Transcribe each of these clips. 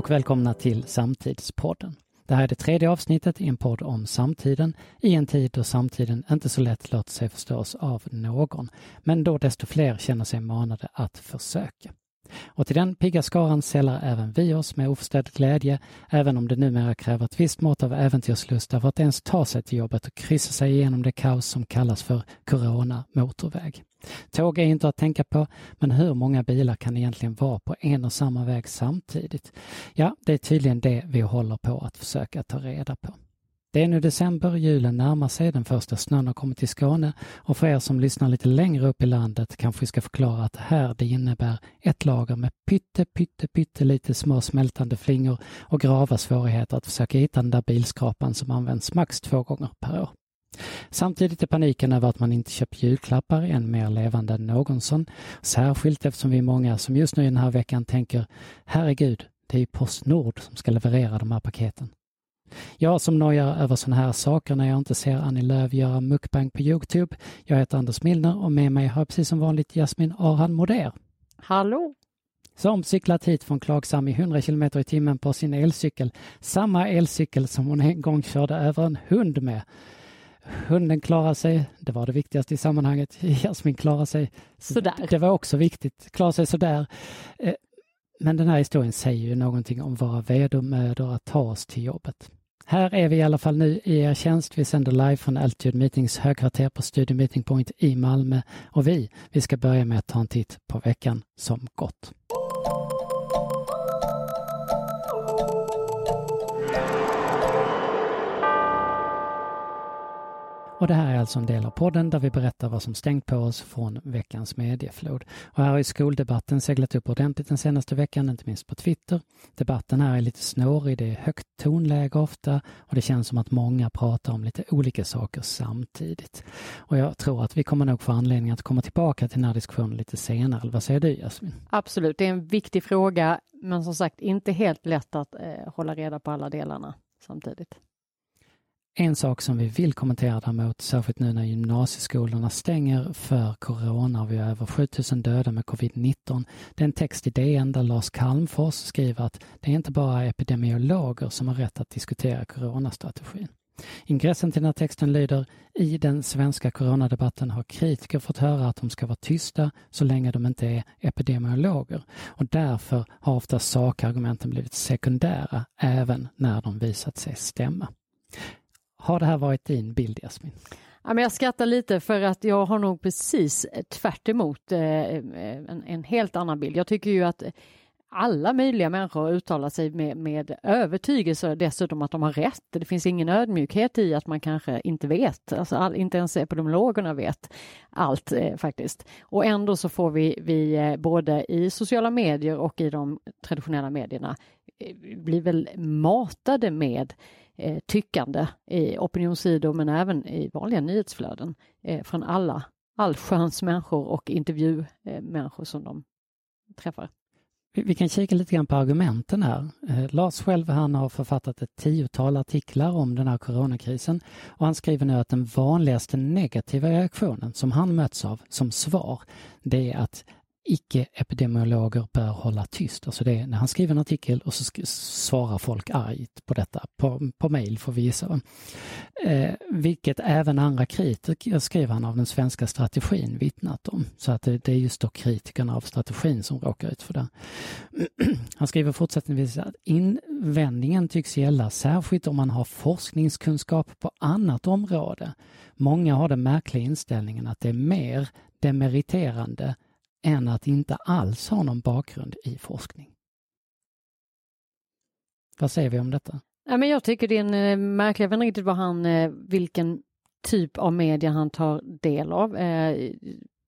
och välkomna till Samtidspodden. Det här är det tredje avsnittet i en podd om samtiden i en tid då samtiden inte så lätt låter sig förstås av någon, men då desto fler känner sig manade att försöka. Och till den pigga skaran sällar även vi oss med oförställd glädje, även om det numera kräver ett visst mått av äventyrslust för att ens ta sig till jobbet och kryssa sig igenom det kaos som kallas för Corona motorväg. Tåg är inte att tänka på, men hur många bilar kan egentligen vara på en och samma väg samtidigt? Ja, det är tydligen det vi håller på att försöka ta reda på. Det är nu december, julen närmar sig, den första snön har kommit till Skåne och för er som lyssnar lite längre upp i landet kanske vi ska förklara att här det innebär ett lager med pytte, pytte, pytte lite små smältande flingor och grava svårigheter att försöka hitta den där bilskrapan som används max två gånger per år. Samtidigt är paniken över att man inte köpt julklappar än mer levande än någonsin. Särskilt eftersom vi är många som just nu i den här veckan tänker herregud, det är ju Postnord som ska leverera de här paketen. Jag som nojar över sådana här saker när jag inte ser Annie Lööf göra mukbang på Youtube. Jag heter Anders Milner och med mig har jag precis som vanligt Jasmin Arhan Moder. Hallå! Som cyklat hit från Klagsam i 100 km i timmen på sin elcykel. Samma elcykel som hon en gång körde över en hund med. Hunden klarar sig, det var det viktigaste i sammanhanget. Jasmin klarar sig sådär. Det var också viktigt, klarar sig sådär. Eh, men den här historien säger ju någonting om våra vedermödor att ta oss till jobbet. Här är vi i alla fall nu i er tjänst. Vi sänder live från Altitude Meetings högkvarter på Studio Meeting Point i Malmö. Och vi, vi ska börja med att ta en titt på veckan som gått. Och det här är alltså en del av podden där vi berättar vad som stängt på oss från veckans medieflod. Och här har ju skoldebatten seglat upp ordentligt den senaste veckan, inte minst på Twitter. Debatten här är lite snårig, det är högt tonläge ofta och det känns som att många pratar om lite olika saker samtidigt. Och jag tror att vi kommer nog få anledning att komma tillbaka till den här diskussionen lite senare. Vad säger du Jasmin? Absolut, det är en viktig fråga, men som sagt inte helt lätt att eh, hålla reda på alla delarna samtidigt. En sak som vi vill kommentera däremot, särskilt nu när gymnasieskolorna stänger för corona och vi har över 7000 döda med covid-19. Det är en text i DN där Lars Calmfors skriver att det är inte bara epidemiologer som har rätt att diskutera coronastrategin. Ingressen till den här texten lyder I den svenska coronadebatten har kritiker fått höra att de ska vara tysta så länge de inte är epidemiologer och därför har ofta sakargumenten blivit sekundära även när de visat sig stämma. Har det här varit din bild, Jasmin? Ja, men jag skrattar lite för att jag har nog precis eh, tvärt emot, eh, eh, en, en, helt annan bild. Jag tycker ju att alla möjliga människor uttalar sig med, med övertygelse dessutom att de har rätt. Det finns ingen ödmjukhet i att man kanske inte vet, alltså all, inte ens epidemiologerna vet allt eh, faktiskt. Och ändå så får vi, vi eh, både i sociala medier och i de traditionella medierna eh, bli väl matade med eh, tyckande i opinionssidor men även i vanliga nyhetsflöden eh, från alla allsköns människor och intervjumänniskor som de träffar. Vi kan kika lite grann på argumenten här. Eh, Lars själv han har författat ett tiotal artiklar om den här coronakrisen och han skriver nu att den vanligaste negativa reaktionen som han möts av som svar, det är att icke-epidemiologer bör hålla tyst. Alltså det är när han skriver en artikel och så svarar folk argt på detta. På, på mejl får vi gissa. Eh, vilket även andra kritiker, skriver han, av den svenska strategin vittnat om. Så att det, det är just då kritikerna av strategin som råkar ut för det. Han skriver fortsättningsvis att invändningen tycks gälla särskilt om man har forskningskunskap på annat område. Många har den märkliga inställningen att det är mer demeriterande än att inte alls ha någon bakgrund i forskning. Vad säger vi om detta? Ja, men jag tycker det är en eh, märklig, jag vet inte riktigt vad han, eh, vilken typ av media han tar del av. Eh,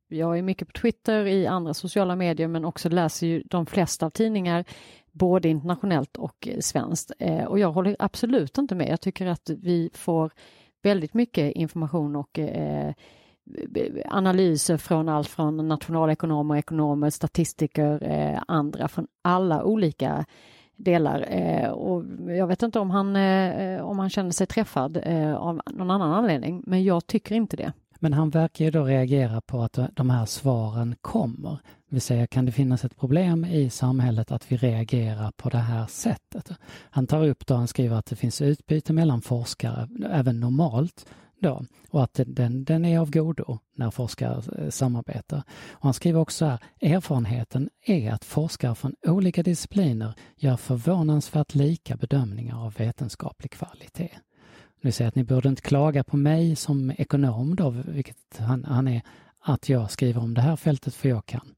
jag är mycket på Twitter, i andra sociala medier, men också läser ju de flesta av tidningar, både internationellt och svenskt. Och jag håller absolut inte med. Jag tycker att vi får väldigt mycket information och analyser från allt från nationalekonomer, ekonomer, statistiker, eh, andra från alla olika delar. Eh, och jag vet inte om han, eh, om han känner sig träffad eh, av någon annan anledning, men jag tycker inte det. Men han verkar ju då reagera på att de här svaren kommer. Det vill säga, kan det finnas ett problem i samhället att vi reagerar på det här sättet? Han tar upp då, han skriver att det finns utbyte mellan forskare, även normalt, då, och att den, den är av godo när forskare eh, samarbetar. Och han skriver också här, erfarenheten är att forskare från olika discipliner gör förvånansvärt lika bedömningar av vetenskaplig kvalitet. Nu säger att ni borde inte klaga på mig som ekonom då, vilket han, han är, att jag skriver om det här fältet för jag kan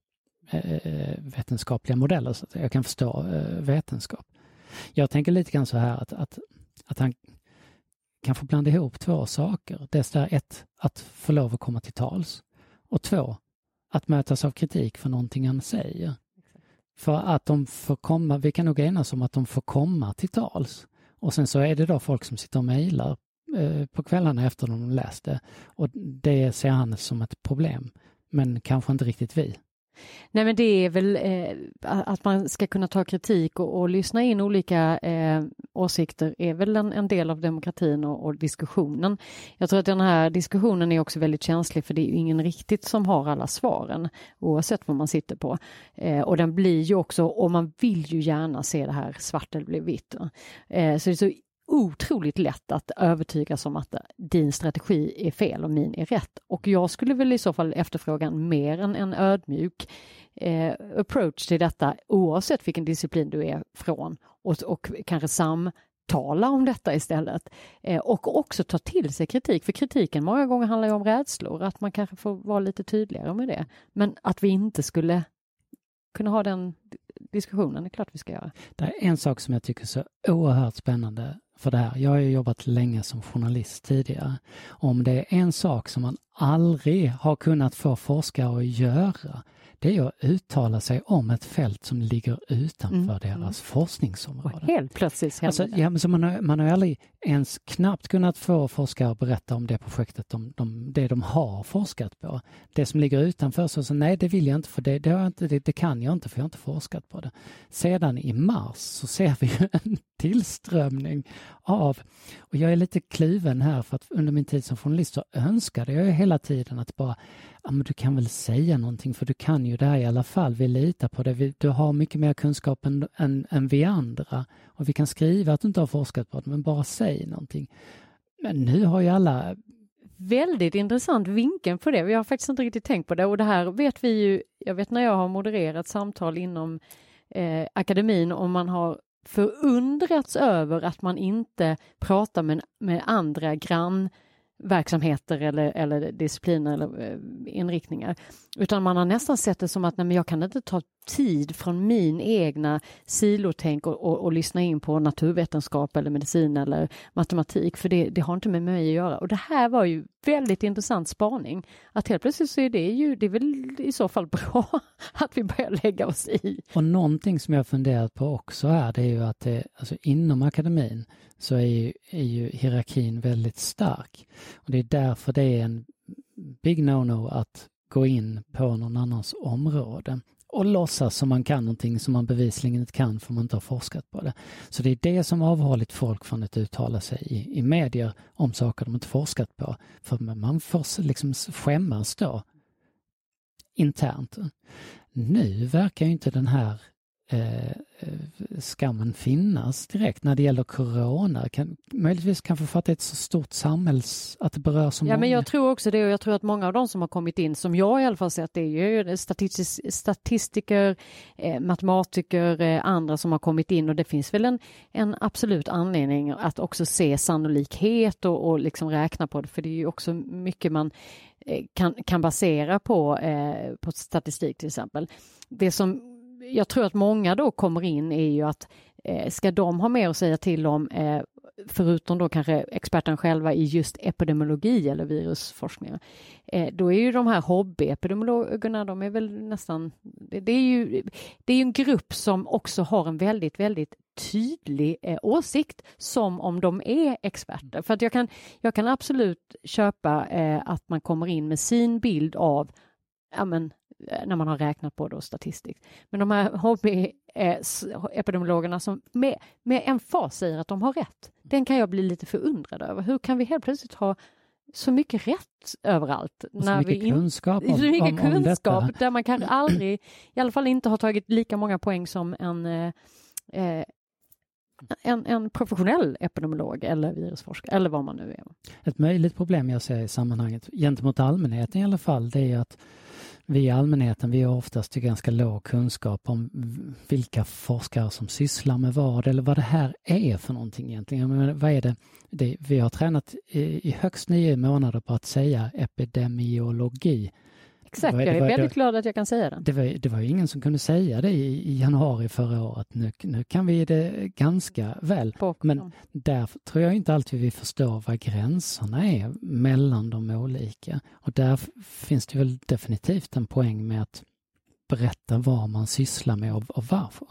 eh, eh vetenskapliga modeller, så att jag kan förstå eh, vetenskap. Jag tänker lite grann så här att, att, att han kan få blanda ihop två saker. Dels är ett, att få lov att komma till tals och två, att mötas av kritik för någonting han säger. För att de får komma, vi kan nog enas om att de får komma till tals. Och sen så är det då folk som sitter och mejlar eh, på kvällarna efter de läst det. Och det ser han som ett problem. Men kanske inte riktigt vi. Nej men det är väl eh, att man ska kunna ta kritik och, och lyssna in olika eh, åsikter är väl en, en del av demokratin och, och, diskussionen. Jag tror att den här diskussionen är också väldigt känslig för det är ingen riktigt som har alla svaren oavsett vad man sitter på. Eh, och den blir ju också, och man vill ju gärna se det här svart eller vitt. Eh, så det är så otroligt lätt att övertygas om att din strategi är fel och min är rätt. Och jag skulle väl i så fall efterfråga mer än en ödmjuk eh, approach till detta oavsett vilken disciplin du är från och, och kanske samtala om detta istället. Eh, och också ta till sig kritik, för kritiken många gånger handlar ju om rädslor, att man kanske får vara lite tydligare med det. Men att vi inte skulle kunna ha den diskussionen, det är klart vi ska göra. Det är en sak som jag tycker är så oerhört spännande för det här. Jag har ju jobbat länge som journalist tidigare. Om det är en sak som man aldrig har kunnat få forskare att göra, det är att uttala sig om ett fält som ligger utanför mm. deras mm. forskningsområde. Och helt plötsligt alltså, ja, men så man, har, man har aldrig ens knappt kunnat få forskare att berätta om det projektet, de, de, det de har forskat på. Det som ligger utanför, så, så nej det vill jag inte för det, det, har inte, det, det, kan jag inte för jag har inte forskat på det. Sedan i mars så ser vi en tillströmning av, och jag är lite kluven här för att under min tid som journalist så önskade jag hela tiden att bara ja, men du kan väl säga någonting för du kan ju det här i alla fall. Vi litar på det. Du har mycket mer kunskap än, än, än vi andra och vi kan skriva att du inte har forskat på det, men bara säg någonting. Men nu har ju alla Väldigt intressant vinkel på det. Vi har faktiskt inte riktigt tänkt på det och det här vet vi ju. Jag vet när jag har modererat samtal inom eh, akademin och man har förundrats över att man inte pratar med, med andra grannverksamheter eller, eller discipliner eller eh, inriktningar. Utan man har nästan sett det som att nej, men jag kan inte ta tid från min egna silotänk och, och, och, lyssna in på naturvetenskap eller medicin eller matematik, för det, det, har inte med mig att göra. Och det här var ju väldigt intressant spaning. Att helt plötsligt så är det ju, det är väl i så fall bra att vi börjar lägga oss i. Och någonting som jag funderat på också är det är ju att det, alltså inom akademin så är ju, är ju hierarkin väldigt stark. Och det är därför det är en big no-no att gå in på någon annans område och låtsas som man kan någonting som man bevisligen inte kan för man inte har forskat på det. Så det är det som avhållit folk från att uttala sig i, i medier om saker de inte forskat på. För man får liksom skämmas då internt. Nu verkar inte den här eh, skammen finnas direkt när det gäller corona? Kan, möjligtvis kanske för att det är ett så stort samhälls... att det berör så ja, många. Men jag tror också det och jag tror att många av de som har kommit in, som jag i alla fall sett, det är ju statistis, statistiker, eh, matematiker, eh, andra som har kommit in och det finns väl en, en absolut anledning att också se sannolikhet och, och liksom räkna på det, för det är ju också mycket man eh, kan, kan basera på, eh, på statistik till exempel. Det som jag tror att många då kommer in är ju att eh, ska de ha mer att säga till om eh, förutom då kanske experten själva i just epidemiologi eller virusforskning, eh, då är ju de här hobbyepidemiologerna, de är väl nästan, det, är ju det är en grupp som också har en väldigt, väldigt tydlig eh, åsikt som om de är experter. För att jag kan, jag kan absolut köpa eh, att man kommer in med sin bild av ja, men, när man har räknat på det statistiskt. Men de här hobbyepidemiologerna som med, med en fas säger att de har rätt, den kan jag bli lite förundrad över. Hur kan vi helt plötsligt ha så mycket rätt överallt. Och så mycket kunskap om, så mycket om, om kunskap detta. där man kanske aldrig, i alla fall inte har tagit lika många poäng som en eh, eh, en, en professionell epidemiolog eller virusforskare eller vad man nu är. Ett möjligt problem jag ser i sammanhanget gentemot allmänheten i alla fall, det är att vi i allmänheten, vi har oftast ganska låg kunskap om vilka forskare som sysslar med vad eller vad det här är för någonting egentligen. Men vad är det? det vi har tränat i, i högst nio månader på att säga epidemiologi. Exakt, Vad är- jag är vad är- väldigt glad att jag kan säga det. Det var, det var ju ingen som kunde säga det i, i januari förra året. Nu, nu kan vi det ganska väl. På, Men där tror jag inte alltid vi förstår vad gränserna är mellan de olika. Och där finns det väl definitivt en poäng med att berätta vad man sysslar med och, och varför.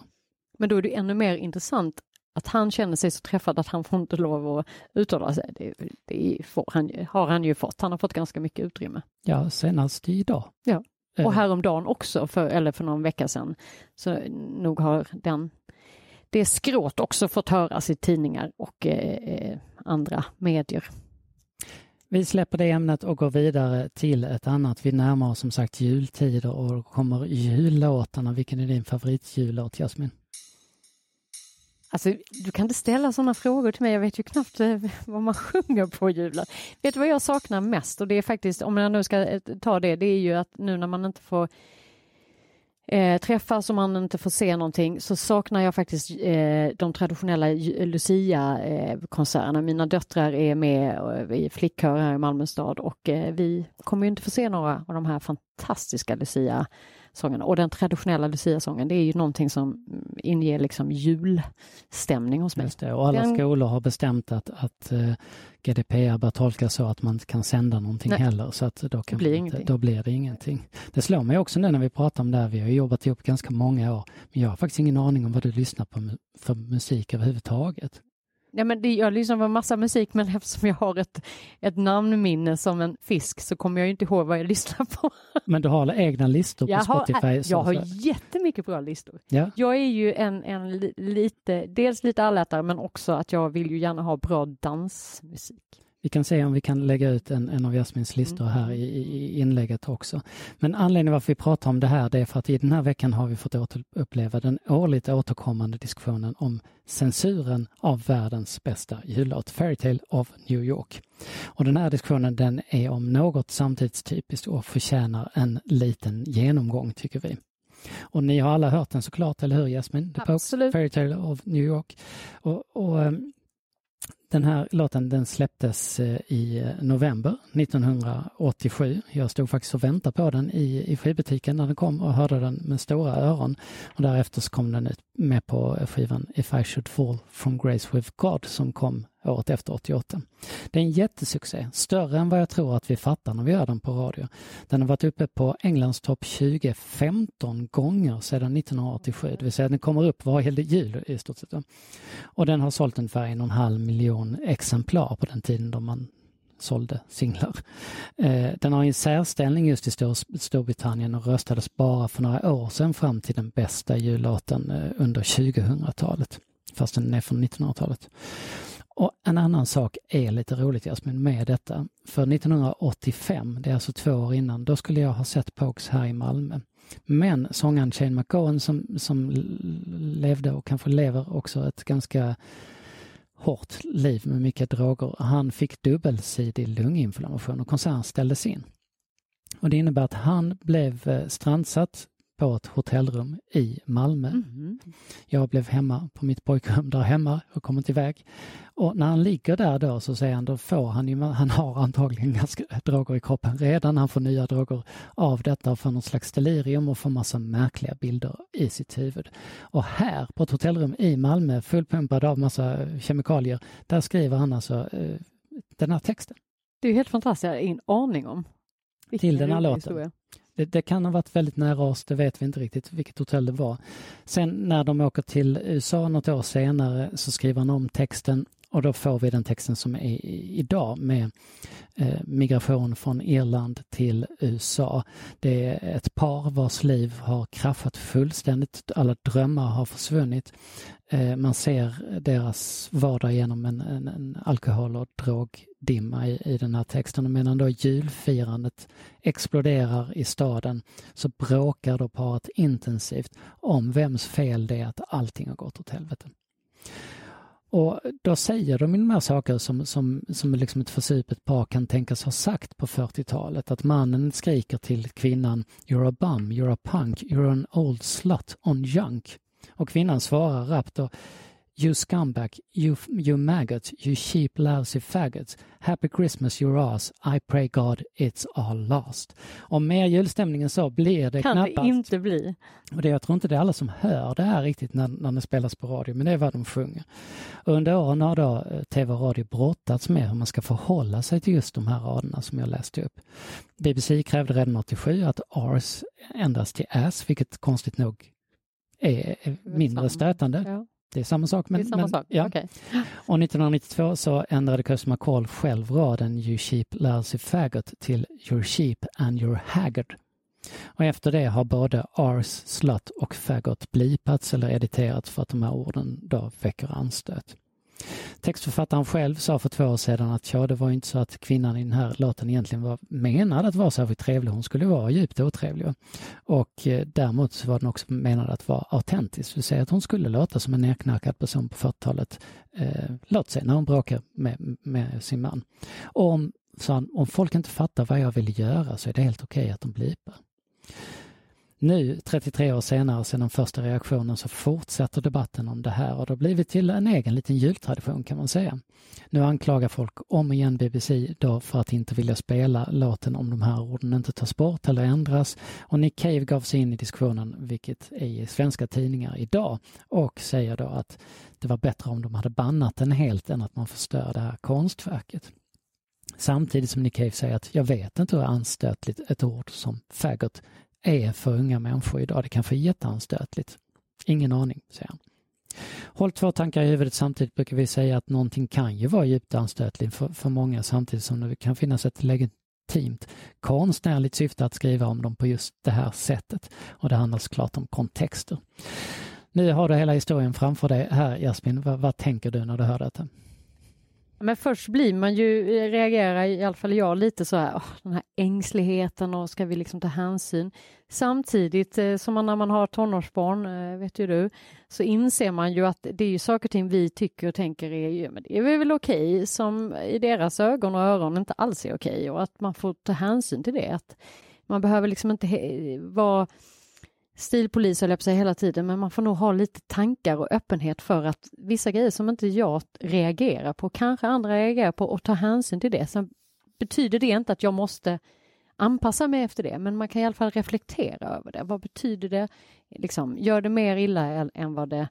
Men då är det ännu mer intressant att han känner sig så träffad att han får inte lov att uttala sig. Det, det han, har han ju fått. Han har fått ganska mycket utrymme. Ja, senast idag. Ja. Eh, Och häromdagen också, för, eller för någon vecka sedan, så nog har den, det skråt också fått höras i tidningar och eh, eh, andra medier. Vi släpper det ämnet och går vidare till ett annat. Vi närmar oss som sagt jultider och kommer jullåtarna. Vilken är din favoritjullåt, Jasmin? Alltså, du kan inte ställa sådana frågor till mig. Jag vet ju knappt eh, vad man sjunger på julen. Vet du vad jag saknar mest? Och det är faktiskt, om jag nu ska eh, ta det, det är ju att nu när man inte får eh, träffas och man inte får se någonting så saknar jag faktiskt eh, de traditionella Lucia-konserterna. Eh, Mina döttrar är med i flickkör här i Malmö stad och eh, vi kommer ju inte få se några av de här fantastiska Lucia-sångerna. Och den traditionella Lucia-sången, det är ju någonting som inger liksom julstämning hos mig. Just det. Och alla Den- skolor har bestämt att, att eh, GDPR bör tolkas så att man inte kan sända någonting Nej. heller. Så att då, kan blir inte, då blir det ingenting. Det slår mig också nu när vi pratar om det här. Vi har jobbat ihop ganska många år. Men jag har faktiskt ingen aning om vad du lyssnar på för musik överhuvudtaget. Ja, men det, jag lyssnar på massa musik men eftersom jag har ett, ett namnminne som en fisk så kommer jag ju inte ihåg vad jag lyssnar på. Men du har egna listor på Jag har, Spotify? så- jag har så- jättemycket bra listor. ja. Jag är ju en, en li, lite, dels lite allätare men också att jag vill ju gärna ha bra dansmusik. Vi kan se om vi kan lägga ut en, en av Jasmins listor här i, i inlägget också. Men anledningen varför vi pratar om det här det är för att i den här veckan har vi fått återuppleva den årligt återkommande diskussionen om censuren av världens bästa jullåt, Fairytale of New York. Och den här diskussionen den är om något samtidstypiskt och förtjänar en liten genomgång tycker vi. Och ni har alla hört den såklart, eller hur Jasmin? The Absolut. Fairytale of New York. Och, och ehm, den här låten den släpptes eh, i eh, november 1987. Jag stod faktiskt och väntade på den i, i skivbutiken när den kom och hörde den med stora öron. Och därefter så kom den ut med på skivan If I should fall from grace with God som kom året efter 88. Det är en jättesuccé, större än vad jag tror att vi fattar när vi gör den på radio. Den har varit uppe på Englands topp 20 15 gånger sedan 1987, det vill säga den kommer upp varje jul i stort sett. Och den har sålt ungefär en och en halv miljon exemplar på den tiden då man sålde singlar. Eh, den har en särställning just i Stor- Storbritannien och röstades bara för några år sedan fram till den bästa jullåten eh, under 2000-talet, fast den är från 1900-talet. Och en annan sak är lite roligt Jasmin med detta. För 1985, det är alltså två år innan, då skulle jag ha sett Pokes här i Malmö. Men sångaren Shane McGowan som, som levde och kanske lever också ett ganska hårt liv med mycket droger. Han fick dubbelsidig lunginflammation och konserten ställdes in. Och det innebär att han blev eh, strandsatt på ett hotellrum i Malmö. Mhm. Jag blev hemma på mitt pojkrum där hemma och kom inte iväg. Och när han ligger där då så säger han, då får han ju, han har antagligen ganska droger i kroppen redan. Han får nya droger av detta och får något slags delirium och får massa märkliga bilder i sitt huvud. Och här på ett hotellrum i Malmö fullpumpad av massa kemikalier, där skriver han alltså eh, den här texten. Det är helt fantastiskt, jag har ingen aning om. Vilken Till den här låten. historia. Det, det kan ha varit väldigt nära oss, det vet vi inte riktigt vilket hotell det var. Sen när de åker till USA något år senare så skriver han om texten och då får vi den texten som är idag med eh, migration från Irland till USA. Det är ett par vars liv har kraschat fullständigt. Alla drömmar har försvunnit. Eh, man ser deras vardag genom en, en, en alkohol och drogdimma i, i den här texten. Och medan då julfirandet exploderar i staden så bråkar då paret intensivt om vems fel det är att allting har gått åt helvete. Och då säger de de här saker som, som, som liksom ett försupet par kan tänkas ha sagt på 40-talet. Att mannen skriker till kvinnan You're a bum, you're a punk, you're an old slut on junk. Och kvinnan svarar rappt då You scumbag, you, you maggot, you cheap lousy faggot. Happy Christmas your ass, I pray God it's all lost. Om mer julstämningen så blir det kan knappast. Kan det inte bli. Och det, jag tror inte det är alla som hör det här riktigt när, när det spelas på radio, men det är vad de sjunger. Och under åren har då eh, tv och radio brottats med hur man ska förhålla sig till just de här raderna som jag läste upp. BBC krävde redan 87 att ars ändras till ass, vilket konstigt nog är mindre stötande. Ja. Det är samma sak. Men, det är samma men, sak. Ja. Okay. Och 1992 så ändrade Kirsty McCall själv raden You sheep lousy faggot till You're sheep and you're haggard. Och efter det har både ars, slut och faggot blipats eller editerats för att de här orden då väcker anstöt. Textförfattaren själv sa för två år sedan att ja, det var inte så att kvinnan i den här låten egentligen var menad att vara särskilt trevlig. Hon skulle vara djupt otrevlig. Och eh, däremot så var den också menad att vara autentisk. Det vill säga att hon skulle låta som en nerknarkad person på 40-talet. Eh, låt säga när hon bråkar med, med sin man. Och om, han, om folk inte fattar vad jag vill göra så är det helt okej okay att de blipar. Nu, 33 år senare, sedan den första reaktionen, så fortsätter debatten om det här och det har blivit till en egen liten jultradition kan man säga. Nu anklagar folk om igen BBC då för att inte vilja spela låten om de här orden inte tas bort eller ändras och Nick Cave gav sig in i diskussionen, vilket är i svenska tidningar idag, och säger då att det var bättre om de hade bannat den helt än att man förstör det här konstverket. Samtidigt som Nick Cave säger att jag vet inte hur anstötligt ett ord som faggot är för unga människor idag. Det kan få jätteanstötligt. Ingen aning, säger han. Håll två tankar i huvudet samtidigt brukar vi säga att någonting kan ju vara djupt anstötligt för, för många samtidigt som det kan finnas ett legitimt konstnärligt syfte att skriva om dem på just det här sättet. Och det handlar såklart om kontexter. Nu har du hela historien framför dig här Jasmin. Vad, vad tänker du när du hör detta? Men först blir man ju, eh, reagerar i alla fall jag lite så här, åh, den här ängsligheten och ska vi liksom ta hänsyn? Samtidigt eh, som man när man har tonårsbarn, eh, vet ju du, så inser man ju att det är ju saker och ting vi tycker och tänker är, ju, men det är väl okej, okay, som i deras ögon och öron inte alls är okej okay, och att man får ta hänsyn till det. Att man behöver liksom inte vara stilpolis höll jag på sig hela tiden, men man får nog ha lite tankar och öppenhet för att vissa grejer som inte jag reagerar på, kanske andra reagerar på och ta hänsyn till det. Sen betyder det inte att jag måste anpassa mig efter det, men man kan i alla fall reflektera över det. Vad betyder det? Liksom, gör det mer illa än vad det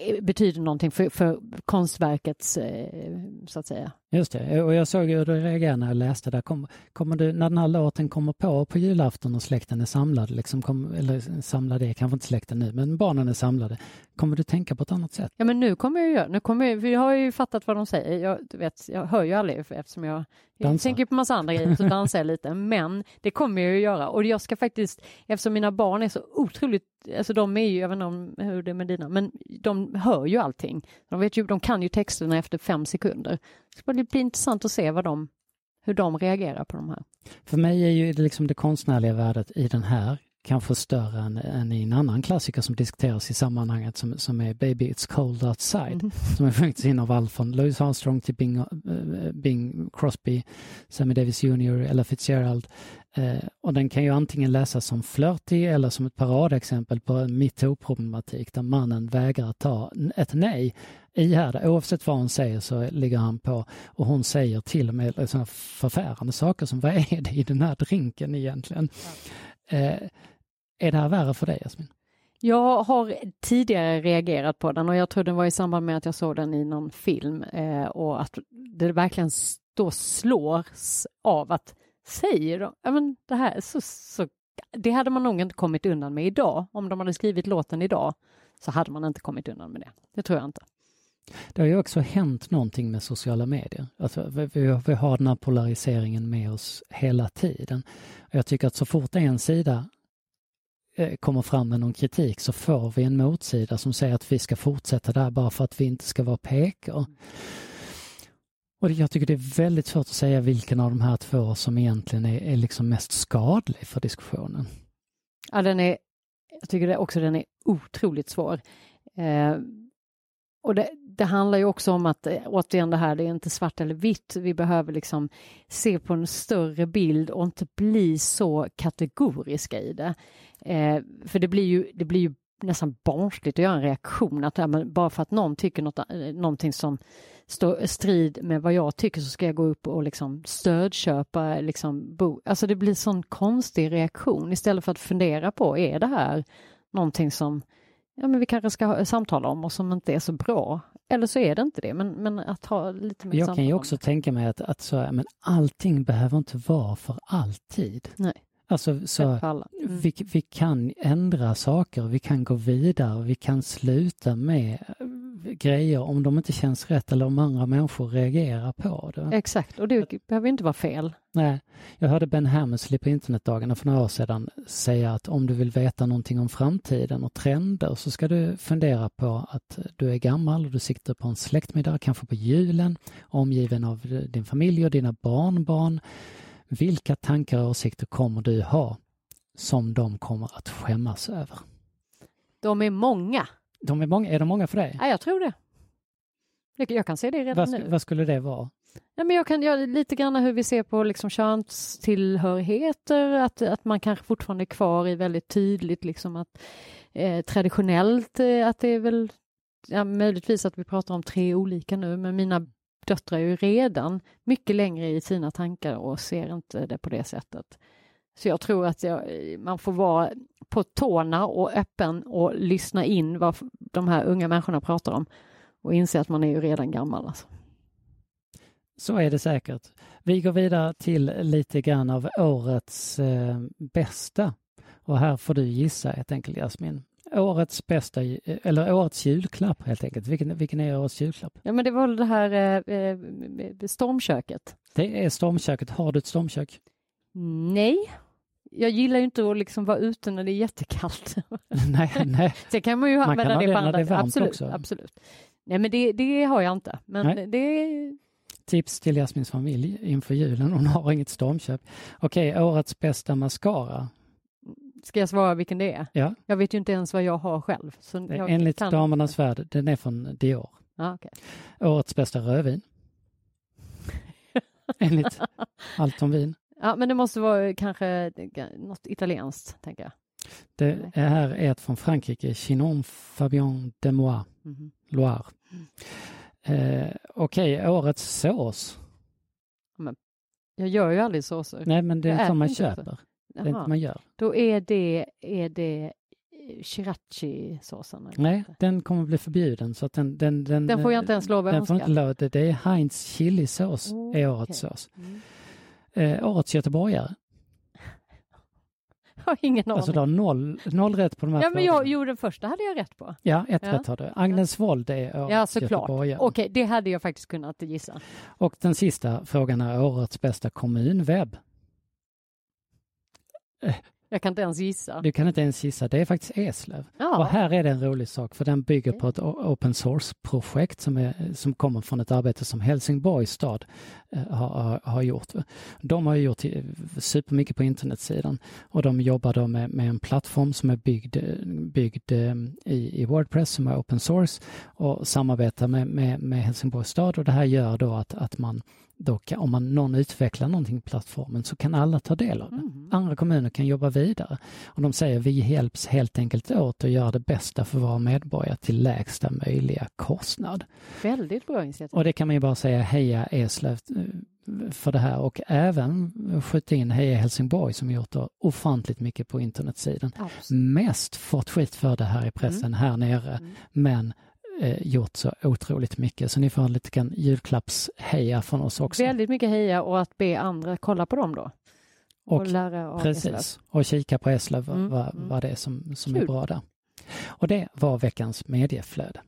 Eh, betyder någonting för, för konstverkets, eh, så att säga. Just det, och jag såg hur du reagerade när jag läste där. Kom, kommer du, när den här låten kommer på på julafton och släkten är samlad, liksom kom, eller samlade är kanske inte släkten nu, men barnen är samlade, kommer du tänka på ett annat sätt? Ja, men nu kommer jag göra, nu kommer jag, vi har ju fattat vad de säger. Jag, du vet, jag hör ju aldrig eftersom jag, jag tänker på massa andra grejer, så dansar jag lite, men det kommer jag ju göra och jag ska faktiskt, eftersom mina barn är så otroligt, alltså de är ju, jag vet inte om hur det är med dina, men de hör ju allting. De, vet ju, de kan ju texterna efter fem sekunder. Det ska bli intressant att se vad de, hur de reagerar på de här. För mig är ju liksom det konstnärliga värdet i den här kanske större än, än i en annan klassiker som diskuteras i sammanhanget som, som är Baby It's Cold Outside mm. som är sjungits in av allt från Louis Armstrong till Bing, uh, Bing Crosby, Sammy Davis Jr, Ella Fitzgerald. Uh, och den kan ju antingen läsas som flörtig eller som ett paradexempel på en metoo-problematik där mannen vägrar ta ett nej ihärda. Oavsett vad hon säger så ligger han på och hon säger till och med sådana förfärande saker som vad är det i den här drinken egentligen? Ja. Uh, är det här värre för dig, Jasmin? Jag har tidigare reagerat på den och jag tror det var i samband med att jag såg den i någon film eh, och att det verkligen då slås av att säger de, ja men det här så, så det hade man nog inte kommit undan med idag. Om de hade skrivit låten idag så hade man inte kommit undan med det. Det tror jag inte. Det har ju också hänt någonting med sociala medier. Alltså, vi, vi har den här polariseringen med oss hela tiden. Jag tycker att så fort en sida kommer fram med någon kritik så får vi en motsida som säger att vi ska fortsätta där bara för att vi inte ska vara PK. Och jag tycker det är väldigt svårt att säga vilken av de här två som egentligen är, är liksom mest skadlig för diskussionen. Ja, den är, jag tycker också den är otroligt svår. Eh, och det, det, handlar ju också om att, eh, återigen det här, det är inte svart eller vitt. Vi behöver liksom se på en större bild och inte bli så kategoriska i det. Eh, för det blir ju, det blir ju nästan barnsligt att göra en reaktion, att ja, bara för att någon tycker något, eh, någonting som står strid med vad jag tycker så ska jag gå upp och liksom stödköpa liksom bo. Alltså det blir sån konstig reaktion istället för att fundera på, är det här någonting som ja, men vi kanske ska samtala om och som inte är så bra. Eller så är det inte det, men, men att ha lite mer Jag kan ju också tänka mig att, att så, men allting behöver inte vara för alltid. Nej. Alltså, så mm. vi, vi kan ändra saker, vi kan gå vidare, vi kan sluta med grejer om de inte känns rätt eller om andra människor reagerar på det. Exakt, och det behöver inte vara fel. Nej, jag hörde Ben Hammersley på internetdagarna för några år sedan säga att om du vill veta någonting om framtiden och trender så ska du fundera på att du är gammal och du siktar på en släktmiddag, kanske på julen, omgiven av din familj och dina barnbarn. Vilka tankar och åsikter kommer du ha som de kommer att skämmas över? De är många. De är, många, är de många för dig? Ja, jag tror det. Jag kan se det redan vad, nu. Vad skulle det vara? Ja, men jag kan göra lite grann hur vi ser på liksom könstillhörigheter, att, att man kanske fortfarande är kvar i väldigt tydligt liksom att eh, traditionellt eh, att det är väl ja, möjligtvis att vi pratar om tre olika nu, men mina döttrar är ju redan mycket längre i sina tankar och ser inte det på det sättet. Så jag tror att jag, man får vara på tårna och öppen och lyssna in vad de här unga människorna pratar om och inse att man är ju redan gammal. Alltså. Så är det säkert. Vi går vidare till lite grann av årets eh, bästa. Och här får du gissa helt enkelt Jasmin. Årets bästa, eller årets julklapp helt enkelt. Vilken, vilken är årets julklapp? Ja men det var det här eh, eh stormköket. Det är stormköket. Har du ett stormkök? Nej, jag gillar ju inte att liksom vara ute när det är jättekallt. nej, nej. Sen kan man ju man använda det på andra. Det är varmt absolut, också. absolut. Nej, men det, det har jag inte. Men nej. det Tips till Jasmins familj inför julen. Hon har inget stormköp. Okej, årets bästa mascara. Ska jag svara vilken det är? Ja. Jag vet ju inte ens vad jag har själv. Så jag Enligt Damernas Värld, den är från Dior. Ah, okay. Årets bästa rödvin. Enligt Allt om vin. Ja, men det måste vara kanske något italienskt, tänker jag. Det här är ett från Frankrike, Chinon Fabian de Moix, mm. Loire. Mm. Eh, Okej, okay, årets sås. Men, jag gör ju aldrig såser. Nej, men det är som man köper. Det är inte man gör. Då är det, är det srirachi-såsen? Nej, den kommer bli förbjuden. Så att den, den, den, den får jag inte ens lov att den får inte lov, det, är Heinz chilisås, oh, är årets okay. sås. Mm. Eh, årets göteborgare. Jag har ingen aning. Alltså du har noll, noll rätt på de här Ja, men jag, jo, den första hade jag rätt på. Ja, ett ja. rätt har du. Agnes Wold är årets Ja, såklart. Okej, det hade jag faktiskt kunnat gissa. Och den sista frågan är årets bästa kommunwebb. Jag kan inte ens gissa. Du kan inte ens gissa. Det är faktiskt Eslöv. Ja. Och här är det en rolig sak för den bygger på ett open source-projekt som, som kommer från ett arbete som Helsingborgs stad eh, har, har gjort. De har gjort supermycket på internetsidan och de jobbar då med, med en plattform som är byggd, byggd eh, i, i Wordpress som är open source och samarbetar med, med, med Helsingborgs stad och det här gör då att, att man då kan, om man, någon utvecklar någonting på plattformen så kan alla ta del av det. Mm. Andra kommuner kan jobba vidare. Och de säger vi hjälps helt enkelt åt att göra det bästa för våra medborgare till lägsta möjliga kostnad. Väldigt bra initiativ. Och det kan man ju bara säga heja Eslöv eh, för det här och även skjuta in Heja Helsingborg som gjort ofantligt mycket på internetsidan. Absolut. Mest fått skit för det här i pressen mm. här nere mm. men gjort så otroligt mycket. Så ni får en liten julklappsheja från oss också. Väldigt mycket heja och att be andra kolla på dem då. Och, och lära av precis, Eslöv. och kika på Eslöv mm, vad, mm. vad det är som, som är bra där. Och det var veckans medieflöde.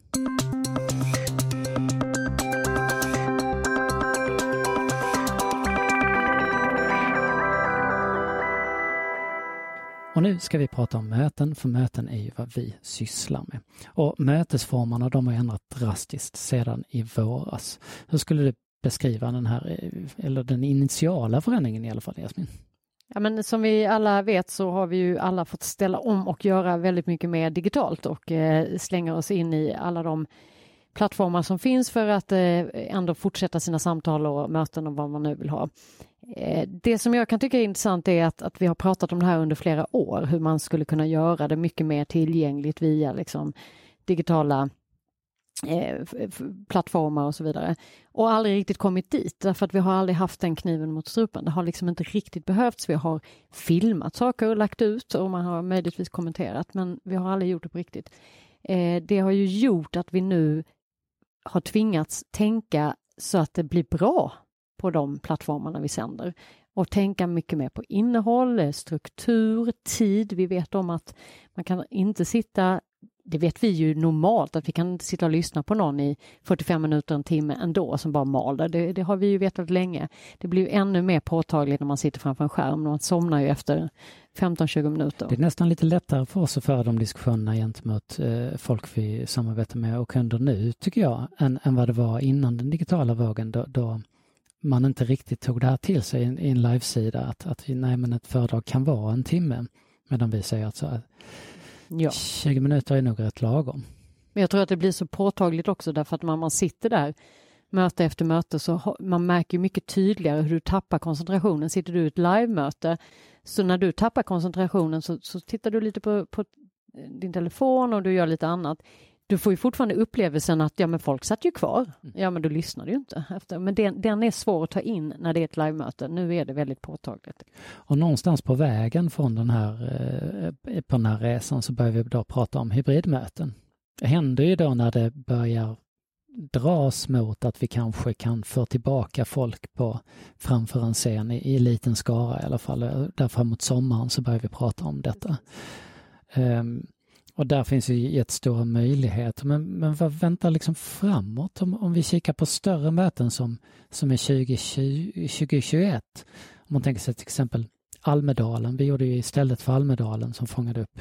Och nu ska vi prata om möten, för möten är ju vad vi sysslar med. Och mötesformerna de har ändrat drastiskt sedan i våras. Hur skulle du beskriva den här, eh, eller den initiala förändringen i alla fall, Jasmin? Ja, men som vi alla vet så har vi ju alla fått ställa om och göra väldigt mycket mer digitalt och eh, slänga oss in i alla de plattformar som finns för att eh, ändå fortsätta sina samtal och möten och vad man nu vill ha. Eh, det som jag kan tycka är intressant är att, att vi har pratat om det här under flera år, hur man skulle kunna göra det mycket mer tillgängligt via liksom, digitala eh, plattformar och så vidare. Och aldrig riktigt kommit dit därför att vi har aldrig haft den kniven mot strupen. Det har liksom inte riktigt behövts. Vi har filmat saker och lagt ut och man har möjligtvis kommenterat men vi har aldrig gjort det på riktigt. Eh, det har ju gjort att vi nu har tvingats tänka så att det blir bra på de plattformarna vi sänder och tänka mycket mer på innehåll, struktur, tid. Vi vet om att man kan inte sitta det vet vi ju normalt att vi kan inte sitta och lyssna på någon i 45 minuter, en timme ändå som bara maler. Det, det har vi ju vetat länge. Det blir ännu mer påtagligt när man sitter framför en skärm. Man somnar ju efter 15-20 minuter. Det är nästan lite lättare för oss att föra de diskussionerna gentemot eh, folk vi samarbetar med och kunder nu, tycker jag, än, än vad det var innan den digitala vågen då, då man inte riktigt tog det här till sig i en, en livesida att, att nej, men ett föredrag kan vara en timme. Medan vi säger att så här, ja. 20 minuter är nog rätt lagom. Men jag tror att det blir så påtagligt också därför att när man sitter där möte efter möte så man märker mycket tydligare hur du tappar koncentrationen. Sitter du i ett live-möte så när du tappar koncentrationen så, så tittar du lite på, på din telefon och du gör lite annat du får ju fortfarande upplevelsen att ja, men folk satt ju kvar. Mm. Ja, men du lyssnade ju inte. Efter. Men den, den är svår att ta in när det är ett livemöte. Nu är det väldigt påtagligt. Och någonstans på vägen från den här, eh, på den här resan så börjar vi då prata om hybridmöten. Det händer ju då när det börjar dras mot att vi kanske kan få tillbaka folk på framför en scen i, i liten skara i alla fall. Där framåt sommaren så börjar vi prata om detta. Um, och där finns ju jättestora möjligheter. Men, men vad väntar liksom framåt om, om vi kikar på större möten som, som är 2020, 2021? Om man tänker sig till exempel Almedalen. Vi gjorde ju istället för Almedalen som fångade upp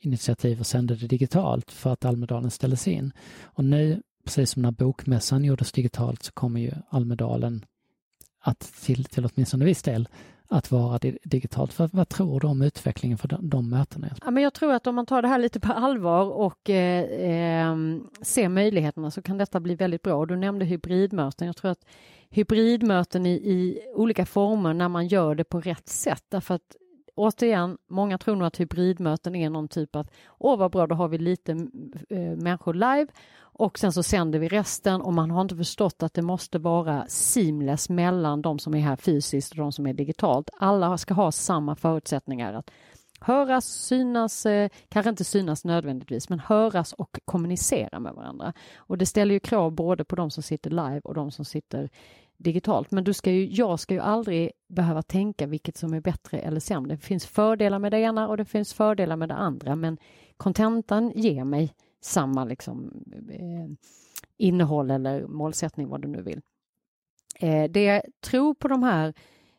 initiativ och sände det digitalt för att Almedalen ställdes in. Och nu, precis som när Bokmässan gjordes digitalt, så kommer ju Almedalen att till, till åtminstone viss del att vara digitalt. Vad, vad tror du om utvecklingen för de, de mötena? Ja, men jag tror att om man tar det här lite på allvar och eh, eh, ser möjligheterna så kan detta bli väldigt bra. Du nämnde hybridmöten. Jag tror att hybridmöten i, i olika former när man gör det på rätt sätt därför att återigen, många tror nog att hybridmöten är någon typ att åh vad bra, då har vi lite äh, människor live och sen så sänder vi resten och man har inte förstått att det måste vara seamless mellan de som är här fysiskt och de som är digitalt. Alla ska ha samma förutsättningar att höras, synas, eh, kanske inte synas nödvändigtvis, men höras och kommunicera med varandra. Och det ställer ju krav både på de som sitter live och de som sitter digitalt. Men du ska ju, jag ska ju aldrig behöva tänka vilket som är bättre eller sämre. Det finns fördelar med det ena och det finns fördelar med det andra, men kontentan ger mig samma liksom, eh, innehåll eller målsättning, vad du nu vill. Eh, det jag tror på de här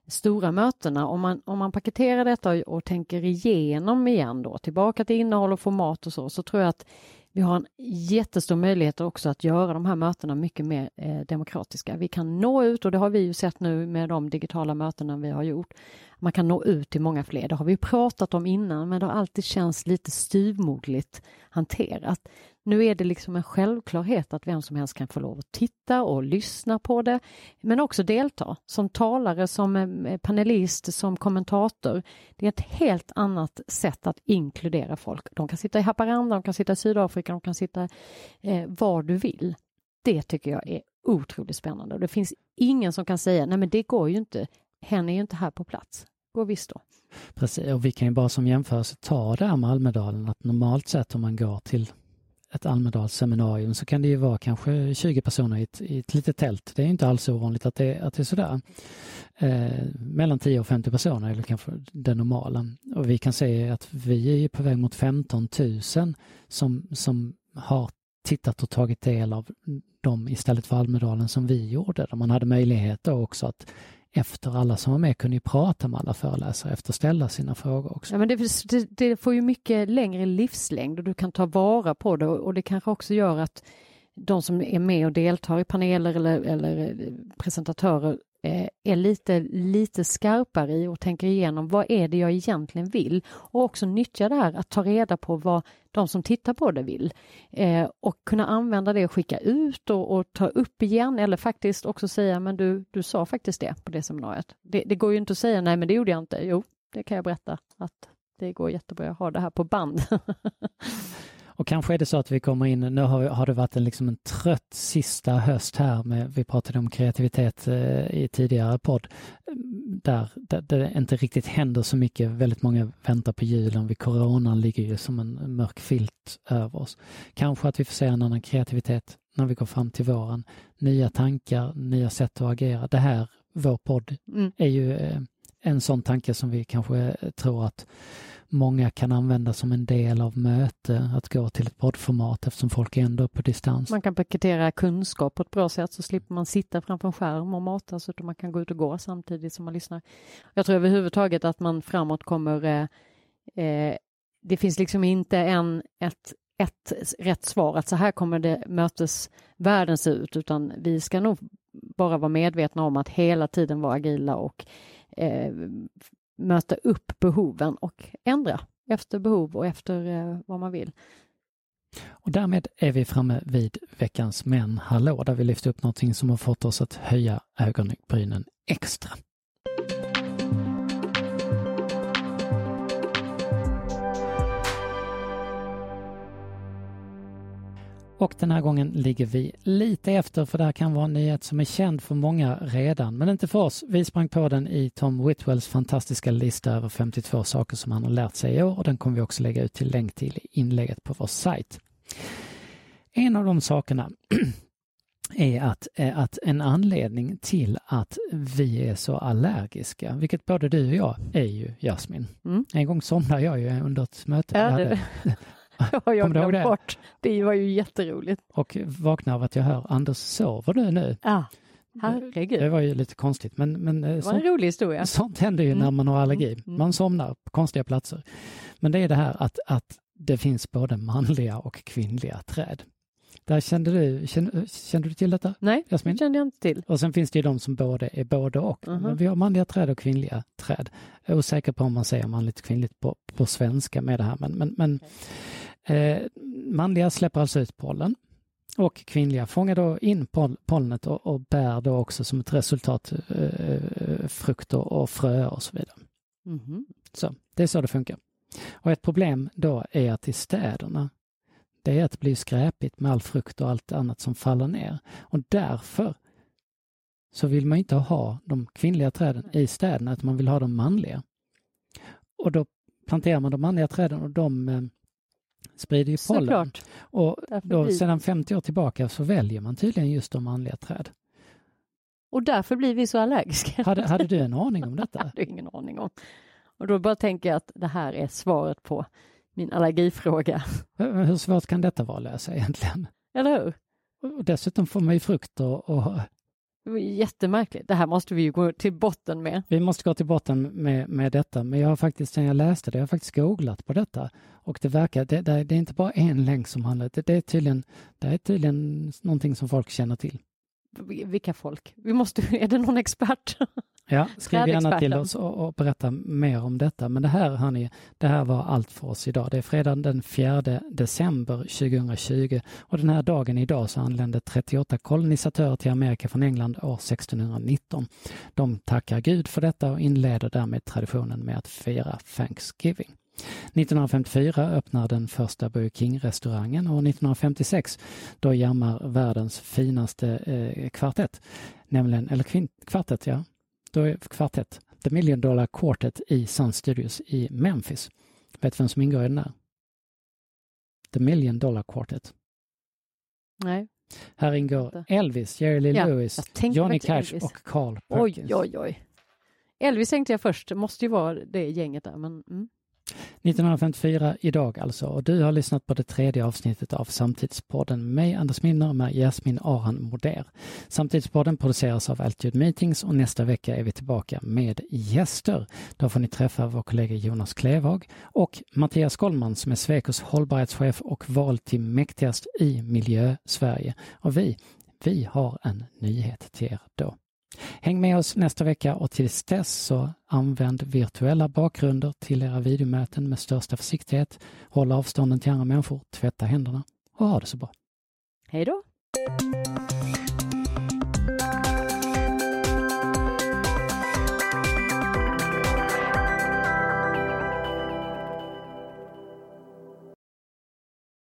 stora mötena, om man, om man paketerar detta och, och tänker igenom igen då, tillbaka till innehåll och format och så, så tror jag att vi har en jättestor möjlighet också att göra de här mötena mycket mer eh, demokratiska. Vi kan nå ut och det har vi ju sett nu med de digitala mötena vi har gjort. Man kan nå ut till många fler. Det har vi pratat om innan men det har alltid känts lite styvmoderligt hanterat. Nu är det liksom en självklarhet att vem som helst kan få lov att titta och lyssna på det, men också delta som talare, som eh, panelist, som kommentator. Det är ett helt annat sätt att inkludera folk. De kan sitta i Haparanda, de kan sitta i Sydafrika, de kan sitta eh, var du vill. Det tycker jag är otroligt spännande och det finns ingen som kan säga nej men det går ju inte, hen är ju inte här på plats. Går visst då. Precis, och vi kan ju bara som jämförelse ta det här med Almedalen att normalt sett om man går till ett Almedalsseminarium så kan det ju vara kanske 20 personer i ett, i ett litet tält. Det är inte alls ovanligt att det, att det är sådär. Eh, mellan 10 och 50 personer eller kanske det normala. Och vi kan se att vi är på väg mot 15 000 som, som har tittat och tagit del av dem istället för Almedalen som vi gjorde. Där man hade möjlighet då också att efter alla som var med kunde ju prata med alla föreläsare efter ställa sina frågor också. Ja, men det, det, det, får ju mycket längre livslängd och du kan ta vara på det och det kanske också gör att de som är med och deltar i paneler eller, eller presentatörer Eh, är lite, lite skarpare i och tänker igenom vad är det jag egentligen vill och också nyttja det här att ta reda på vad de som tittar på det vill eh, och kunna använda det och skicka ut och, och, ta upp igen eller faktiskt också säga men du, du sa faktiskt det på det seminariet. Det, det går ju inte att säga nej men det gjorde jag inte. Jo, det kan jag berätta att det går jättebra att ha det här på band. Och kanske är det så att vi kommer in, nu har, har det varit en, liksom en trött sista höst här med, vi pratade om kreativitet eh, i tidigare podd, där, där, det inte riktigt händer så mycket. Väldigt många väntar på julen, vid coronan ligger ju som en mörk filt över oss. Kanske att vi får se en annan kreativitet när vi går fram till våren. Nya tankar, nya sätt att agera. Det här, vår podd, mm. är ju eh, en sån tanke som vi kanske tror att många kan använda som en del av möte, att gå till ett poddformat eftersom folk är ändå på distans. Man kan paketera kunskap på ett bra sätt så slipper man sitta framför en skärm och matas utan man kan gå ut och gå samtidigt som man lyssnar. Jag tror överhuvudtaget att man framåt kommer eh, eh, det finns liksom inte en, ett, ett rätt svar att så här kommer det mötesvärlden se ut utan vi ska nog bara vara medvetna om att hela tiden vara agila och eh, möta upp behoven och ändra efter behov och efter eh, vad man vill. Och därmed är vi framme vid veckans Men hallå, där vi lyfter upp någonting som har fått oss att höja ögonbrynen extra. Och den här gången ligger vi lite efter för det här kan vara en nyhet som är känd för många redan, men inte för oss. Vi sprang på den i Tom Whitwells fantastiska lista över 52 saker som han har lärt sig i år och den kommer vi också lägga ut till länk till i inlägget på vår sajt. En av de sakerna är att, att en anledning till att vi är så allergiska, vilket både du och jag är ju, Jasmin. Mm. En gång somnade jag ju under ett möte. Ja, har jag det? bort. Det var ju jätteroligt. Och vaknar av att jag hör Anders, sover du nu? Ja, herregud. Det var ju lite konstigt. Men, men det var en rolig historia. Sånt händer ju mm. när man har allergi. Mm. Man somnar på konstiga platser. Men det är det här att, att det finns både manliga och kvinnliga träd. Där kände du, kände, kände du till detta? Nej, Jasmin? det kände jag inte till. Och sen finns det ju de som både är både och. Uh -huh. Men vi har manliga träd och kvinnliga träd. Jag är osäker på om man säger manligt och kvinnligt på, på svenska med det här, men, men, men okay. Eh, manliga släpper alltså ut pollen och kvinnliga fångar då in poll pollenet och, och, bär då också som ett resultat eh, frukter och fröer och så vidare. Mm -hmm. Så det är så det funkar. Och ett problem då är att i städerna det är att det blir skräpigt med all frukt och allt annat som faller ner. Och därför så vill man inte ha de kvinnliga träden i städerna, utan man vill ha de manliga. Och då planterar man de manliga träden och de eh, sprider ju pollen. Såklart. Och då, sedan 50 år tillbaka så väljer man tydligen just de manliga träd. Och därför blir vi så allergiska. Hade, hade du en aning om detta? Jag hade ingen aning om. Och då bara tänker jag att det här är svaret på min allergifråga. Hur svårt kan detta vara att lösa egentligen? Eller hur? Och dessutom får man ju frukt och, jättemärkligt. Det här måste vi ju gå till botten med. Vi måste gå till botten med, med detta, men jag har faktiskt, sen jag läste det, jag har faktiskt googlat på detta och det verkar, det, det, är inte bara en länk som handlar, det, det, är tydligen, det är tydligen någonting som folk känner till. Vilka folk? Vi måste, är det någon expert? Ja, skriv gärna till oss och, och, berätta mer om detta. Men det här, hörni, det här var allt för oss idag. Det är fredagen den 4 december 2020 och den här dagen idag så anlände 38 kolonisatörer till Amerika från England år 1619. De tackar Gud för detta och inleder därmed traditionen med att fira Thanksgiving. 1954 öppnar den första Burger King-restaurangen och 1956 då jammar världens finaste eh, kvartett, nämligen, eller kvartett, ja, då är kvartett, The Million Dollar Quartet i Sun Studios i Memphis. Vet du vem som ingår i den där? The Million Dollar Quartet. Nej. Här ingår Elvis, Jerry Lee ja, Lewis, Johnny Cash Elvis. och Carl Perkins. Oj, oj, oj. Elvis tänkte jag först, det måste ju vara det gänget där, men mm. 1954 idag alltså och du har lyssnat på det tredje avsnittet av Samtidspodden med mig Anders Minner med Jasmin Aran Moder. Samtidspodden produceras av Altitude Meetings och nästa vecka är vi tillbaka med gäster. Då får ni träffa vår kollega Jonas Klevhag och Mattias Gollman som är Svekos hållbarhetschef och vald till mäktigast i Miljö-Sverige. Och vi, vi har en nyhet till er då. Häng med oss nästa vecka och tills dess så använd virtuella bakgrunder till era videomöten med största försiktighet. Håll avstånden till andra människor, tvätta händerna och ha det så bra. Hej då!